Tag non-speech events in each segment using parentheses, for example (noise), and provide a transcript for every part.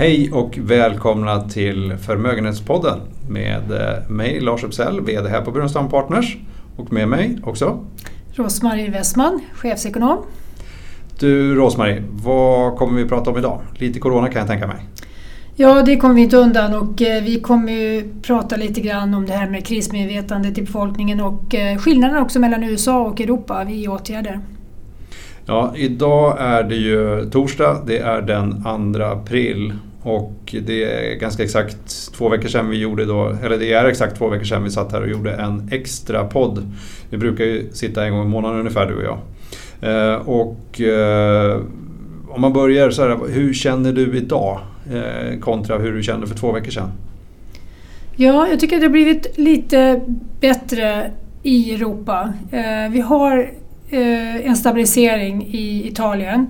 Hej och välkomna till Förmögenhetspodden med eh, mig Lars Uppsell, VD här på Burenstam Partners och med mig också Rosmarie Westman, chefsekonom. Du Rosmarie, vad kommer vi prata om idag? Lite Corona kan jag tänka mig. Ja, det kommer vi inte undan och eh, vi kommer ju prata lite grann om det här med krismedvetandet i befolkningen och eh, skillnaden också mellan USA och Europa vid åtgärder. Ja, idag är det ju torsdag, det är den 2 april och det är ganska exakt två veckor sedan vi gjorde då, eller det är exakt två veckor sedan vi satt här och gjorde en extra podd. Vi brukar ju sitta en gång i månaden ungefär du och jag. Eh, och eh, om man börjar så här, hur känner du idag eh, kontra hur du kände för två veckor sedan? Ja, jag tycker att det har blivit lite bättre i Europa. Eh, vi har eh, en stabilisering i Italien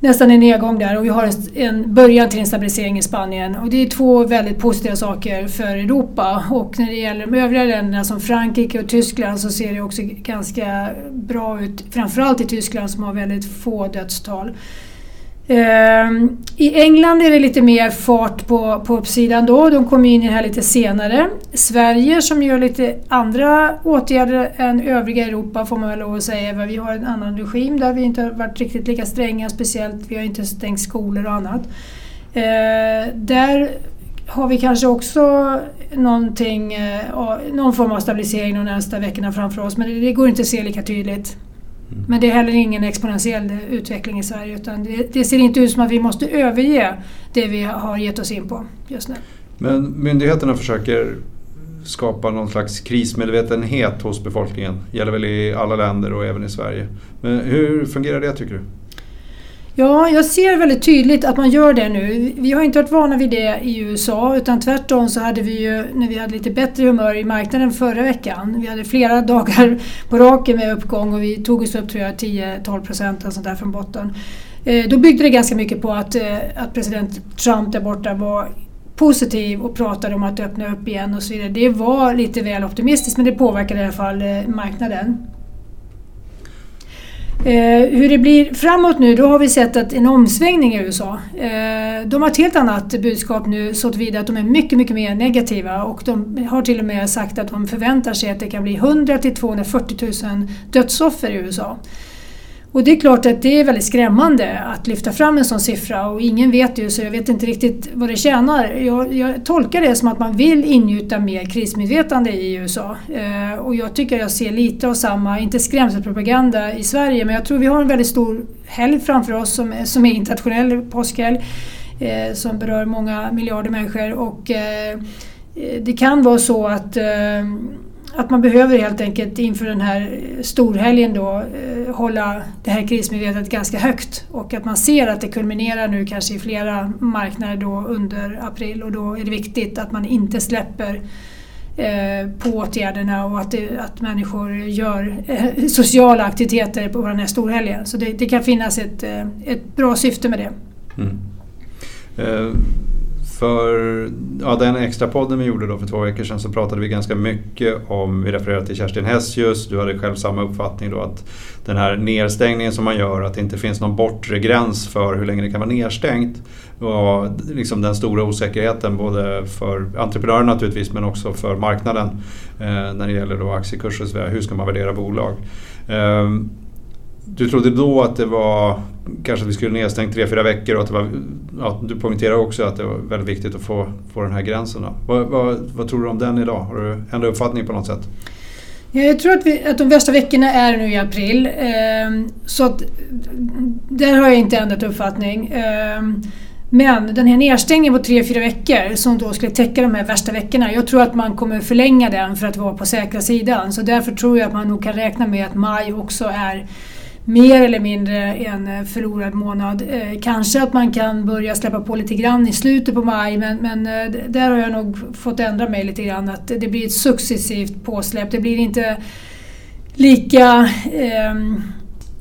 nästan en nedgång där och vi har en början till en stabilisering i Spanien. Och det är två väldigt positiva saker för Europa. Och när det gäller de övriga länderna som Frankrike och Tyskland så ser det också ganska bra ut. Framförallt i Tyskland som har väldigt få dödstal. Ehm, I England är det lite mer fart på, på uppsidan då. De kommer in i det här lite senare. Sverige som gör lite andra åtgärder än övriga Europa får man väl lov att säga. Vi har en annan regim där vi inte har varit riktigt lika stränga. Speciellt, vi har inte stängt skolor och annat. Ehm, där har vi kanske också någonting, eh, någon form av stabilisering de närmsta veckorna framför oss. Men det går inte att se lika tydligt. Men det är heller ingen exponentiell utveckling i Sverige utan det, det, ser inte ut som att vi måste överge det vi har gett oss in på just nu. Men myndigheterna försöker skapa någon slags krismedvetenhet hos befolkningen. Det gäller väl i alla länder och även i Sverige. Men hur fungerar det tycker du? Ja, jag ser väldigt tydligt att man gör det nu. Vi har inte varit vana vid det i USA utan tvärtom så hade vi ju, när vi hade lite bättre humör i marknaden förra veckan, vi hade flera (laughs) dagar på raken med uppgång och vi tog oss upp tror jag 10-12 procent sånt där från botten. Eh, då byggde det ganska mycket på att, eh, att president Trump där borta var positiv och pratade om att öppna upp igen och så vidare. Det var lite väl optimistiskt men det påverkade i alla fall eh, marknaden. Eh, hur det blir framåt nu, då har vi sett att en omsvängning i USA. Eh, de har ett helt annat budskap nu så tillvida att de är mycket, mycket mer negativa och de har till och med sagt att de förväntar sig att det kan bli 100 till 240 000 dödsoffer i USA. Och det är klart att det är väldigt skrämmande att lyfta fram en sån siffra och ingen vet ju så jag vet inte riktigt vad det tjänar. Jag, jag tolkar det som att man vill ingjuta mer krismedvetande i USA. Eh, och jag tycker jag ser lite av samma, inte skrämselpropaganda i Sverige men jag tror vi har en väldigt stor helg framför oss som, som är internationell påskhelg eh, som berör många miljarder människor och eh, eh det kan vara så att eh, att man behöver helt enkelt inför den här eh, storhelgen då eh, hålla det här krismedvetandet ganska högt och att man ser att det kulminerar nu kanske i flera marknader då under april och då är det viktigt att man inte släpper eh, på åtgärderna och att, det, att människor gör eh, sociala aktiviteter på den här storhelgen. Så det, det kan finnas ett, eh, ett bra syfte med det. Mm. Eh, för ja, den extra podden vi gjorde då för två veckor sedan så pratade vi ganska mycket om, vi refererade till Kerstin Hessius, du hade själv samma uppfattning då att den här nedstängningen som man gör, att det inte finns någon bortre gräns för hur länge det kan vara nedstängt var liksom den stora osäkerheten både för entreprenörer naturligtvis men också för marknaden eh, när det gäller då aktiekurser, hur ska man värdera bolag. Eh, du trodde då att det var kanske att vi skulle nedstängt tre, fyra veckor och att det var, ja, du poängterar också att det var väldigt viktigt att få, få den här gränsen. Vad, vad, vad, tror du om den idag? Har du ändrat uppfattning på något sätt? Ja, jag tror att, vi, att de värsta veckorna är nu i april. Eh, så att, där har jag inte ändrat uppfattning. Eh, men den här nedstängningen på tre, fyra veckor som då skulle täcka de här värsta veckorna. Jag tror att man kommer förlänga den för att vara på säkra sidan. Så därför tror jag att man nog kan räkna med att maj också är mer eller mindre en eh, förlorad månad. Eh, kanske att man kan börja släppa på lite grann i slutet på maj men, men eh, där har jag nog fått ändra mig lite grann. Att det blir ett successivt påsläpp. Det blir inte lika eh,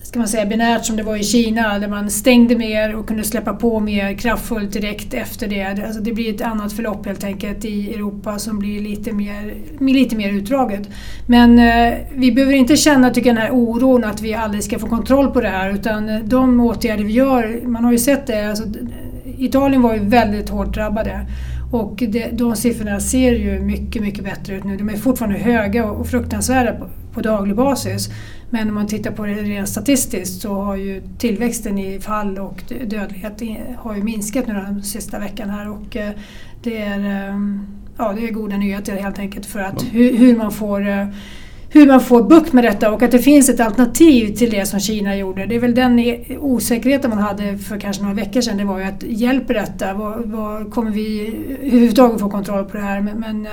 ska man säga, binärt som det var i Kina där man stängde mer och kunde släppa på mer kraftfullt direkt efter det. Alltså det blir ett annat förlopp helt enkelt i Europa som blir lite mer, lite mer utdraget. Men eh, vi behöver inte känna tycker, den här oron att vi aldrig ska få kontroll på det här utan eh, de åtgärder vi gör, man har ju sett det, alltså, Italien var ju väldigt hårt drabbade och det, de siffrorna ser ju mycket, mycket bättre ut nu. De är fortfarande höga och fruktansvärda på, daglig basis. Men om man tittar på det rent statistiskt så har ju tillväxten i fall och dödlighet har ju minskat nu den sista veckan här och eh, det är, eh, ja, det är goda nyheter helt enkelt för att hur, hur man får eh, hur man får bukt med detta och att det finns ett alternativ till det som Kina gjorde. Det är väl den osäkerheten man hade för kanske några veckor sedan. Det var ju att hjälper detta? Vad, vad kommer vi överhuvudtaget få kontroll på det här? Men, men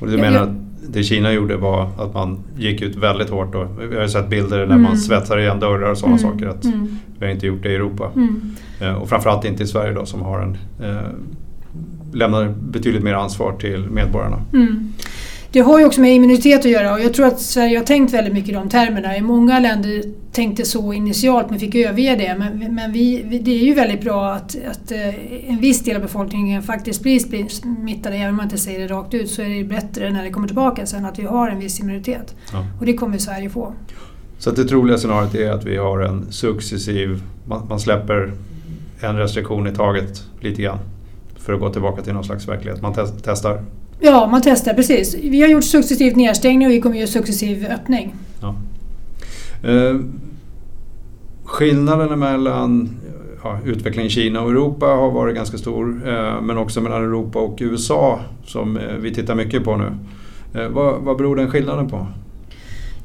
och du menar jag, det Kina gjorde var att man gick ut väldigt hårt. Då. Vi har sett bilder där mm. man svetsar igen dörrar och sådana mm. saker. Att mm. Vi har inte gjort det i Europa. Mm. Eh, och framförallt inte i Sverige då som har en, eh, lämnar betydligt mer ansvar till medborgarna. Det har ju också med immunitet att göra och jag tror att Sverige har tänkt väldigt mycket i de termerna. I många länder tänkte så initialt men fick överge det. Men, men vi, det är ju väldigt bra att, att eh, en viss del av befolkningen faktiskt blir smittade. Även om man inte säger det rakt ut så är det bättre när det kommer tillbaka sen att vi har en viss immunitet. Ja. Och det kommer Sverige få. Så att det troliga scenariot är att vi har en successiv, man, man släpper en restriktion i taget lite grann för att gå tillbaka till någon slags verklighet. Man test, testar Ja, man testar precis. Vi har gjort successivt nedstängning och vi kommer göra successiv öppning. Ja. Eh, skillnaden mellan ja, utvecklingen i Kina och Europa har varit ganska stor. Eh, men också mellan Europa och USA som eh, vi tittar mycket på nu. Eh, vad, vad beror den skillnaden på?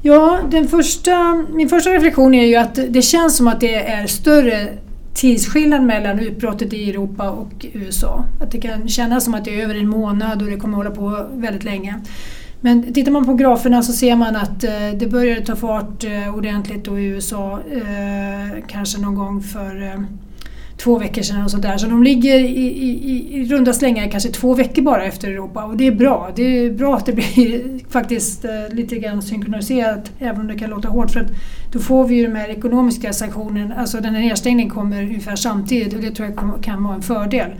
Ja, den första, min första reflektion är ju att det känns som att det är större tidsskillnad mellan utbrottet i Europa och USA. Att det kan kännas som att det är över en månad och det kommer hålla på väldigt länge. Men tittar man på graferna så ser man att eh, det började ta fart eh, ordentligt då i USA eh, kanske någon gång för två veckor sedan och sådär. Så de ligger i, i, i runda slängar kanske två veckor bara efter Europa och det är bra. Det är bra att det blir (laughs) faktiskt eh, lite grann synkroniserat även om det kan låta hårt för att då får vi ju de här ekonomiska sanktionerna, alltså den här nedstängningen kommer ungefär samtidigt och det tror jag kan vara en fördel.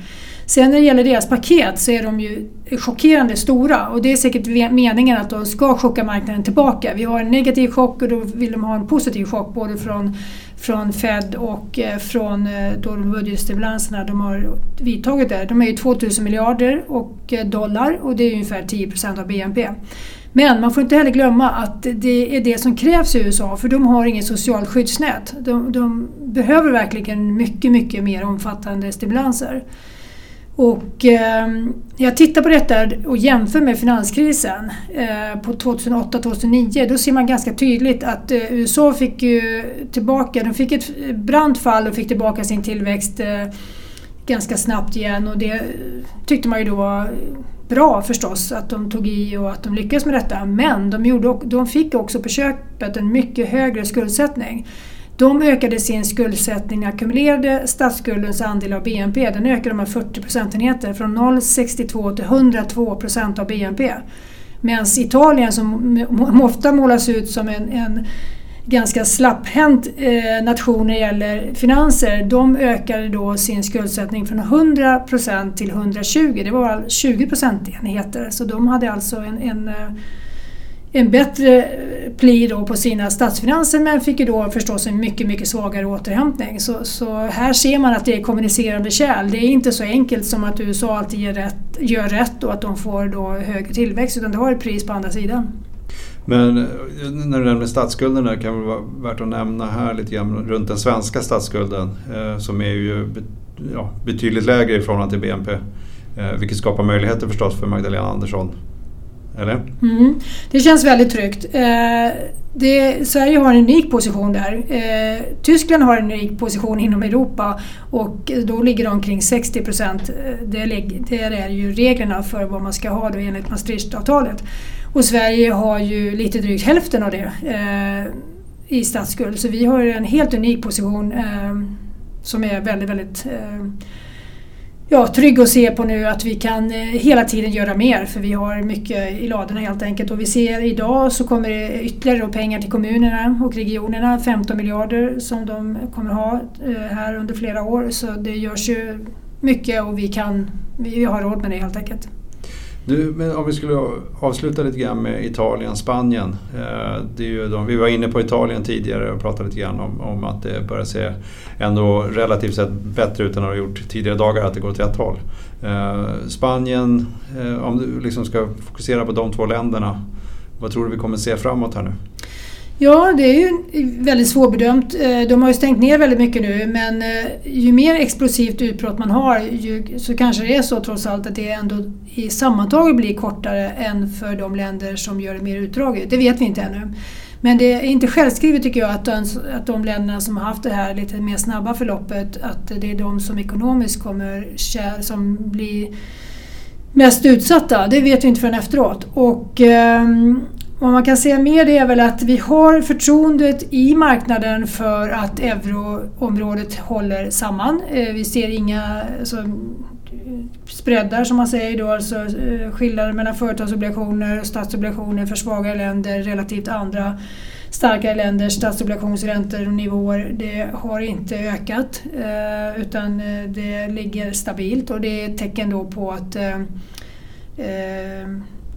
Sen när det gäller deras paket så är de ju chockerande stora och det är säkert meningen att de ska chocka marknaden tillbaka. Vi har en negativ chock och då vill de ha en positiv chock både från, från Fed och eh, från eh, då de budgetstimulanserna de har vidtagit där. De är ju 2000 miljarder och eh, dollar och det är ungefär 10 procent av BNP. Men man får inte heller glömma att det är det som krävs i USA för de har inget socialt skyddsnät. De, de behöver verkligen mycket, mycket mer omfattande stimulanser. Och eh, jag tittar på detta och jämför med finanskrisen eh, på 2008-2009. Då ser man ganska tydligt att eh, USA fick ju tillbaka, de fick ett brant fall och fick tillbaka sin tillväxt eh, ganska snabbt igen och det tyckte man ju då var bra förstås att de tog i och att de lyckades med detta. Men de, gjorde, de fick också på köpet en mycket högre skuldsättning. De ökade sin skuldsättning, den ackumulerade statsskuldens andel av BNP, den ökade med 40 procentenheter från 0,62 till 102 procent av BNP. Medan Italien som ofta målas ut som en, en ganska slapphänt eh, nation när det gäller finanser, de ökade då sin skuldsättning från 100 procent till 120. Det var 20 procentenheter. Så de hade alltså en, en, eh, en bättre pli då på sina statsfinanser men fick ju då förstås en mycket, mycket svagare återhämtning. Så, så här ser man att det är kommunicerande kärl. Det är inte så enkelt som att USA alltid gör rätt, gör rätt och att de får då högre tillväxt utan det har ett pris på andra sidan. Men eh, när du nämner statsskulden där kan det vara värt att nämna här lite grann runt den svenska statsskulden eh, som är ju ja, betydligt lägre i förhållande till BNP. Eh, vilket skapar möjligheter förstås för Magdalena Andersson. Eller? Mm, det känns väldigt tryggt. Eh, det, Sverige har en unik position där. Eh, Tyskland har en unik position inom Europa och då ligger de kring 60 procent. Eh, det, det är ju reglerna för vad man ska ha då enligt Maastrichtavtalet. Och Sverige har ju lite drygt hälften av det eh, i statsskuld. Så vi har en helt unik position eh, som är väldigt, väldigt ja, trygg att se på nu att vi kan eh, hela tiden göra mer för vi har mycket i ladorna helt enkelt. Och vi ser idag så kommer det ytterligare pengar till kommunerna och regionerna, 15 miljarder som de kommer ha eh, här under flera år. Så det görs ju mycket och vi, kan, vi har råd med det helt enkelt. Du, men om vi skulle avsluta lite grann med Italien, Spanien. Eh, det är ju de, vi var inne på Italien tidigare och pratade lite grann om, om att det börjar se ändå relativt sett bättre ut än det har gjort tidigare dagar, att det går åt rätt håll. Eh, Spanien, eh, om du liksom ska fokusera på de två länderna, vad tror du vi kommer se framåt här nu? Ja, det är ju väldigt svårbedömt. Eh, de har ju stängt ner väldigt mycket nu men eh, ju mer explosivt utbrott man har ju, så kanske det är så trots allt att det ändå i sammantaget blir kortare än för de länder som gör det mer utdraget. Det vet vi inte ännu. Men det är inte självskrivet tycker jag att de, att de länderna som har haft det här lite mer snabba förloppet att det är de som ekonomiskt kommer som blir mest utsatta. Det vet vi inte förrän efteråt. Och, ehm, vad man kan säga mer är väl att vi har förtroendet i marknaden för att euroområdet håller samman. Eh, vi ser inga alltså, spreadar som man säger då, alltså eh, skillnader mellan företagsobligationer och statsobligationer för svagare länder relativt andra starkare länders statsobligationsräntor och nivåer. Det har inte ökat eh, utan det ligger stabilt och det är ett tecken då på att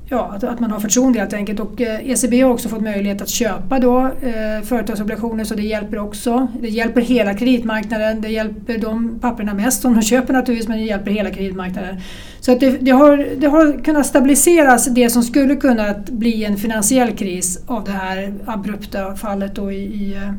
ja, att, att, man har förtroende helt enkelt. Och eh, ECB har också fått möjlighet att köpa då, eh, företagsobligationer så det hjälper också. Det hjälper hela kreditmarknaden, det hjälper de papperna mest som de köper naturligtvis men det hjälper hela kreditmarknaden. Så att det, det, har, det har kunnat stabiliseras det som skulle kunna bli en finansiell kris av det här abrupta fallet då i, i eh,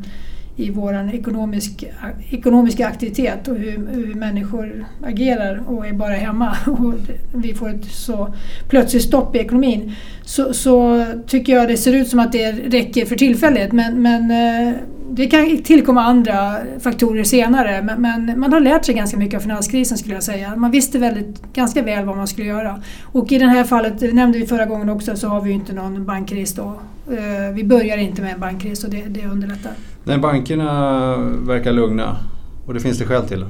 i vår ekonomisk, ekonomiska aktivitet och hur, hur, människor agerar och är bara hemma (laughs) och vi får ett så plötsligt stopp i ekonomin så, så tycker jag det ser ut som att det räcker för tillfället men, men eh, det kan tillkomma andra faktorer senare men, men, man har lärt sig ganska mycket av finanskrisen skulle jag säga. Man visste väldigt, ganska väl vad man skulle göra. Och i det här fallet, det nämnde vi förra gången också, så har vi inte någon bankkris då. Eh, vi börjar inte med en bankkris och det, det underlättar. Nej, bankerna verkar lugna och det finns det skäl till?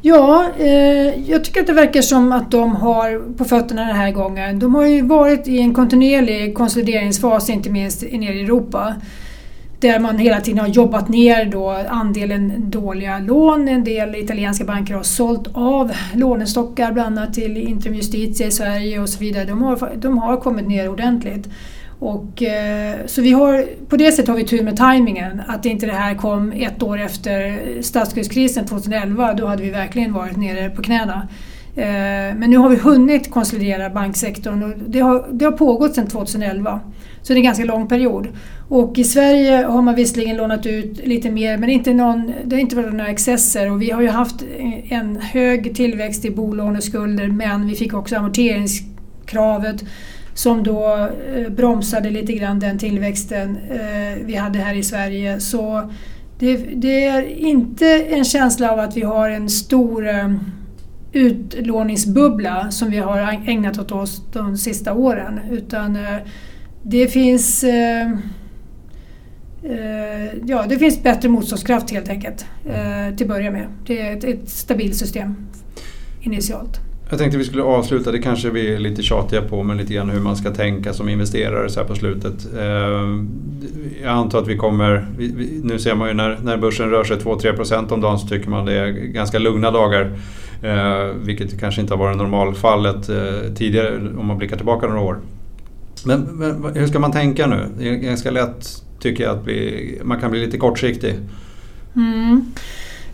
Ja, eh, jag tycker att det verkar som att de har på fötterna den här gången. De har ju varit i en kontinuerlig konsolideringsfas, inte minst nere i Europa. Där man hela tiden har jobbat ner då andelen dåliga lån. En del italienska banker har sålt av lånestockar bland annat till Intrum Justitia i Sverige och så vidare. De har, de har kommit ner ordentligt. Och, eh, så vi har, på det sättet har vi tur med tajmingen. Att inte det här kom ett år efter statsskuldskrisen 2011. Då hade vi verkligen varit nere på knäna. Eh, men nu har vi hunnit konsolidera banksektorn och det har, det har pågått sedan 2011. Så det är en ganska lång period. Och i Sverige har man visserligen lånat ut lite mer men inte någon, det har inte varit några excesser och vi har ju haft en hög tillväxt i bolåneskulder men vi fick också amorteringskravet som då eh, bromsade lite grann den tillväxten eh, vi hade här i Sverige. Så det, det, är inte en känsla av att vi har en stor eh, utlåningsbubbla som vi har ägnat åt oss de sista åren utan eh, det finns eh, eh, Ja, det finns bättre motståndskraft helt enkelt till att börja med. Det är ett, ett stabilt system initialt. Jag tänkte vi skulle avsluta, det kanske vi är lite tjatiga på, men lite grann hur man ska tänka som investerare så här på slutet. Eh, jag antar att vi kommer, nu ser man ju när, när börsen rör sig 2-3% om dagen så tycker man det är ganska lugna dagar. Eh, vilket kanske inte har varit normalfallet eh, tidigare om man blickar tillbaka några år. Men, men, hur ska man tänka nu? Det är ganska lätt tycker jag att bli, man kan bli lite kortsiktig. Mm.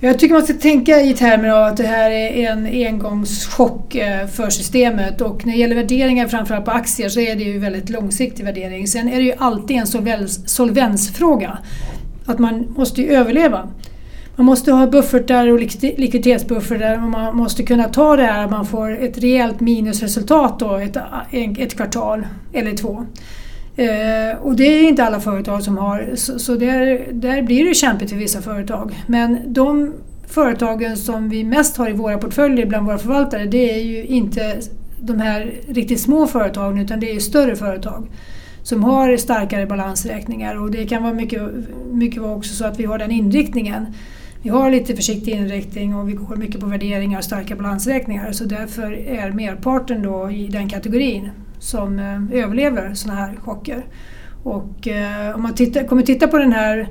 Jag tycker man ska tänka i termer av att det här är en engångschock eh, för systemet och när det gäller värderingar framförallt på aktier så är det ju väldigt långsiktig värdering. Sen är det ju alltid en solvensfråga. Att man måste ju överleva. Man måste ha buffertar och likviditetsbuffertar och man måste kunna ta det här att man får ett rejält minusresultat då ett, ett kvartal eller två. Eh, och det är inte alla företag som har, så, så där, där blir det kämpigt för vissa företag. Men de företagen som vi mest har i våra portföljer bland våra förvaltare det är ju inte de här riktigt små företagen utan det är större företag som har starkare balansräkningar och det kan vara mycket, mycket också så att vi har den inriktningen. Vi har lite försiktig inriktning och vi går mycket på värderingar och starka balansräkningar så därför är merparten då i den kategorin som eh, överlever sådana här chocker. Och eh, om man tittar, kommer titta på den här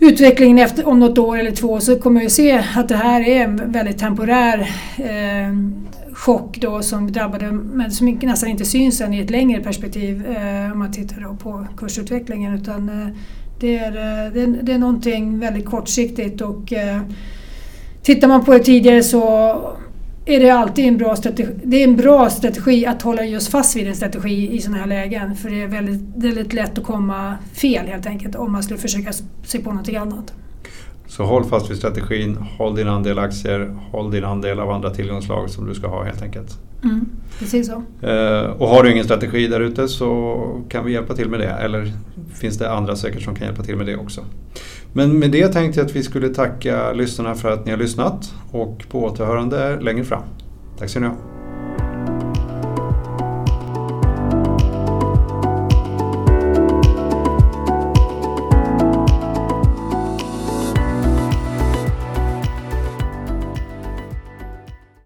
utvecklingen efter, om något år eller två så kommer vi se att det här är en väldigt temporär eh, chock då som drabbade, men som nästan inte syns än i ett längre perspektiv eh, om man tittar då på kursutvecklingen. Utan, eh, det, är, eh, det, är, det är någonting väldigt kortsiktigt och eh, tittar man på det tidigare så är det alltid en bra strategi. Det är en bra strategi att hålla just fast vid en strategi i sådana här lägen. För det är väldigt, väldigt lätt att komma fel helt enkelt om man skulle försöka se på någonting annat. Så håll fast vid strategin, håll din andel aktier, håll din andel av andra tillgångslag som du ska ha helt enkelt. Mm, precis så. Eh, och har du ingen strategi där ute så kan vi hjälpa till med det. Eller finns det andra säkert som kan hjälpa till med det också. Men med det tänkte jag att vi skulle tacka lyssnarna för att ni har lyssnat och på återhörande längre fram. Tack ska ni ha.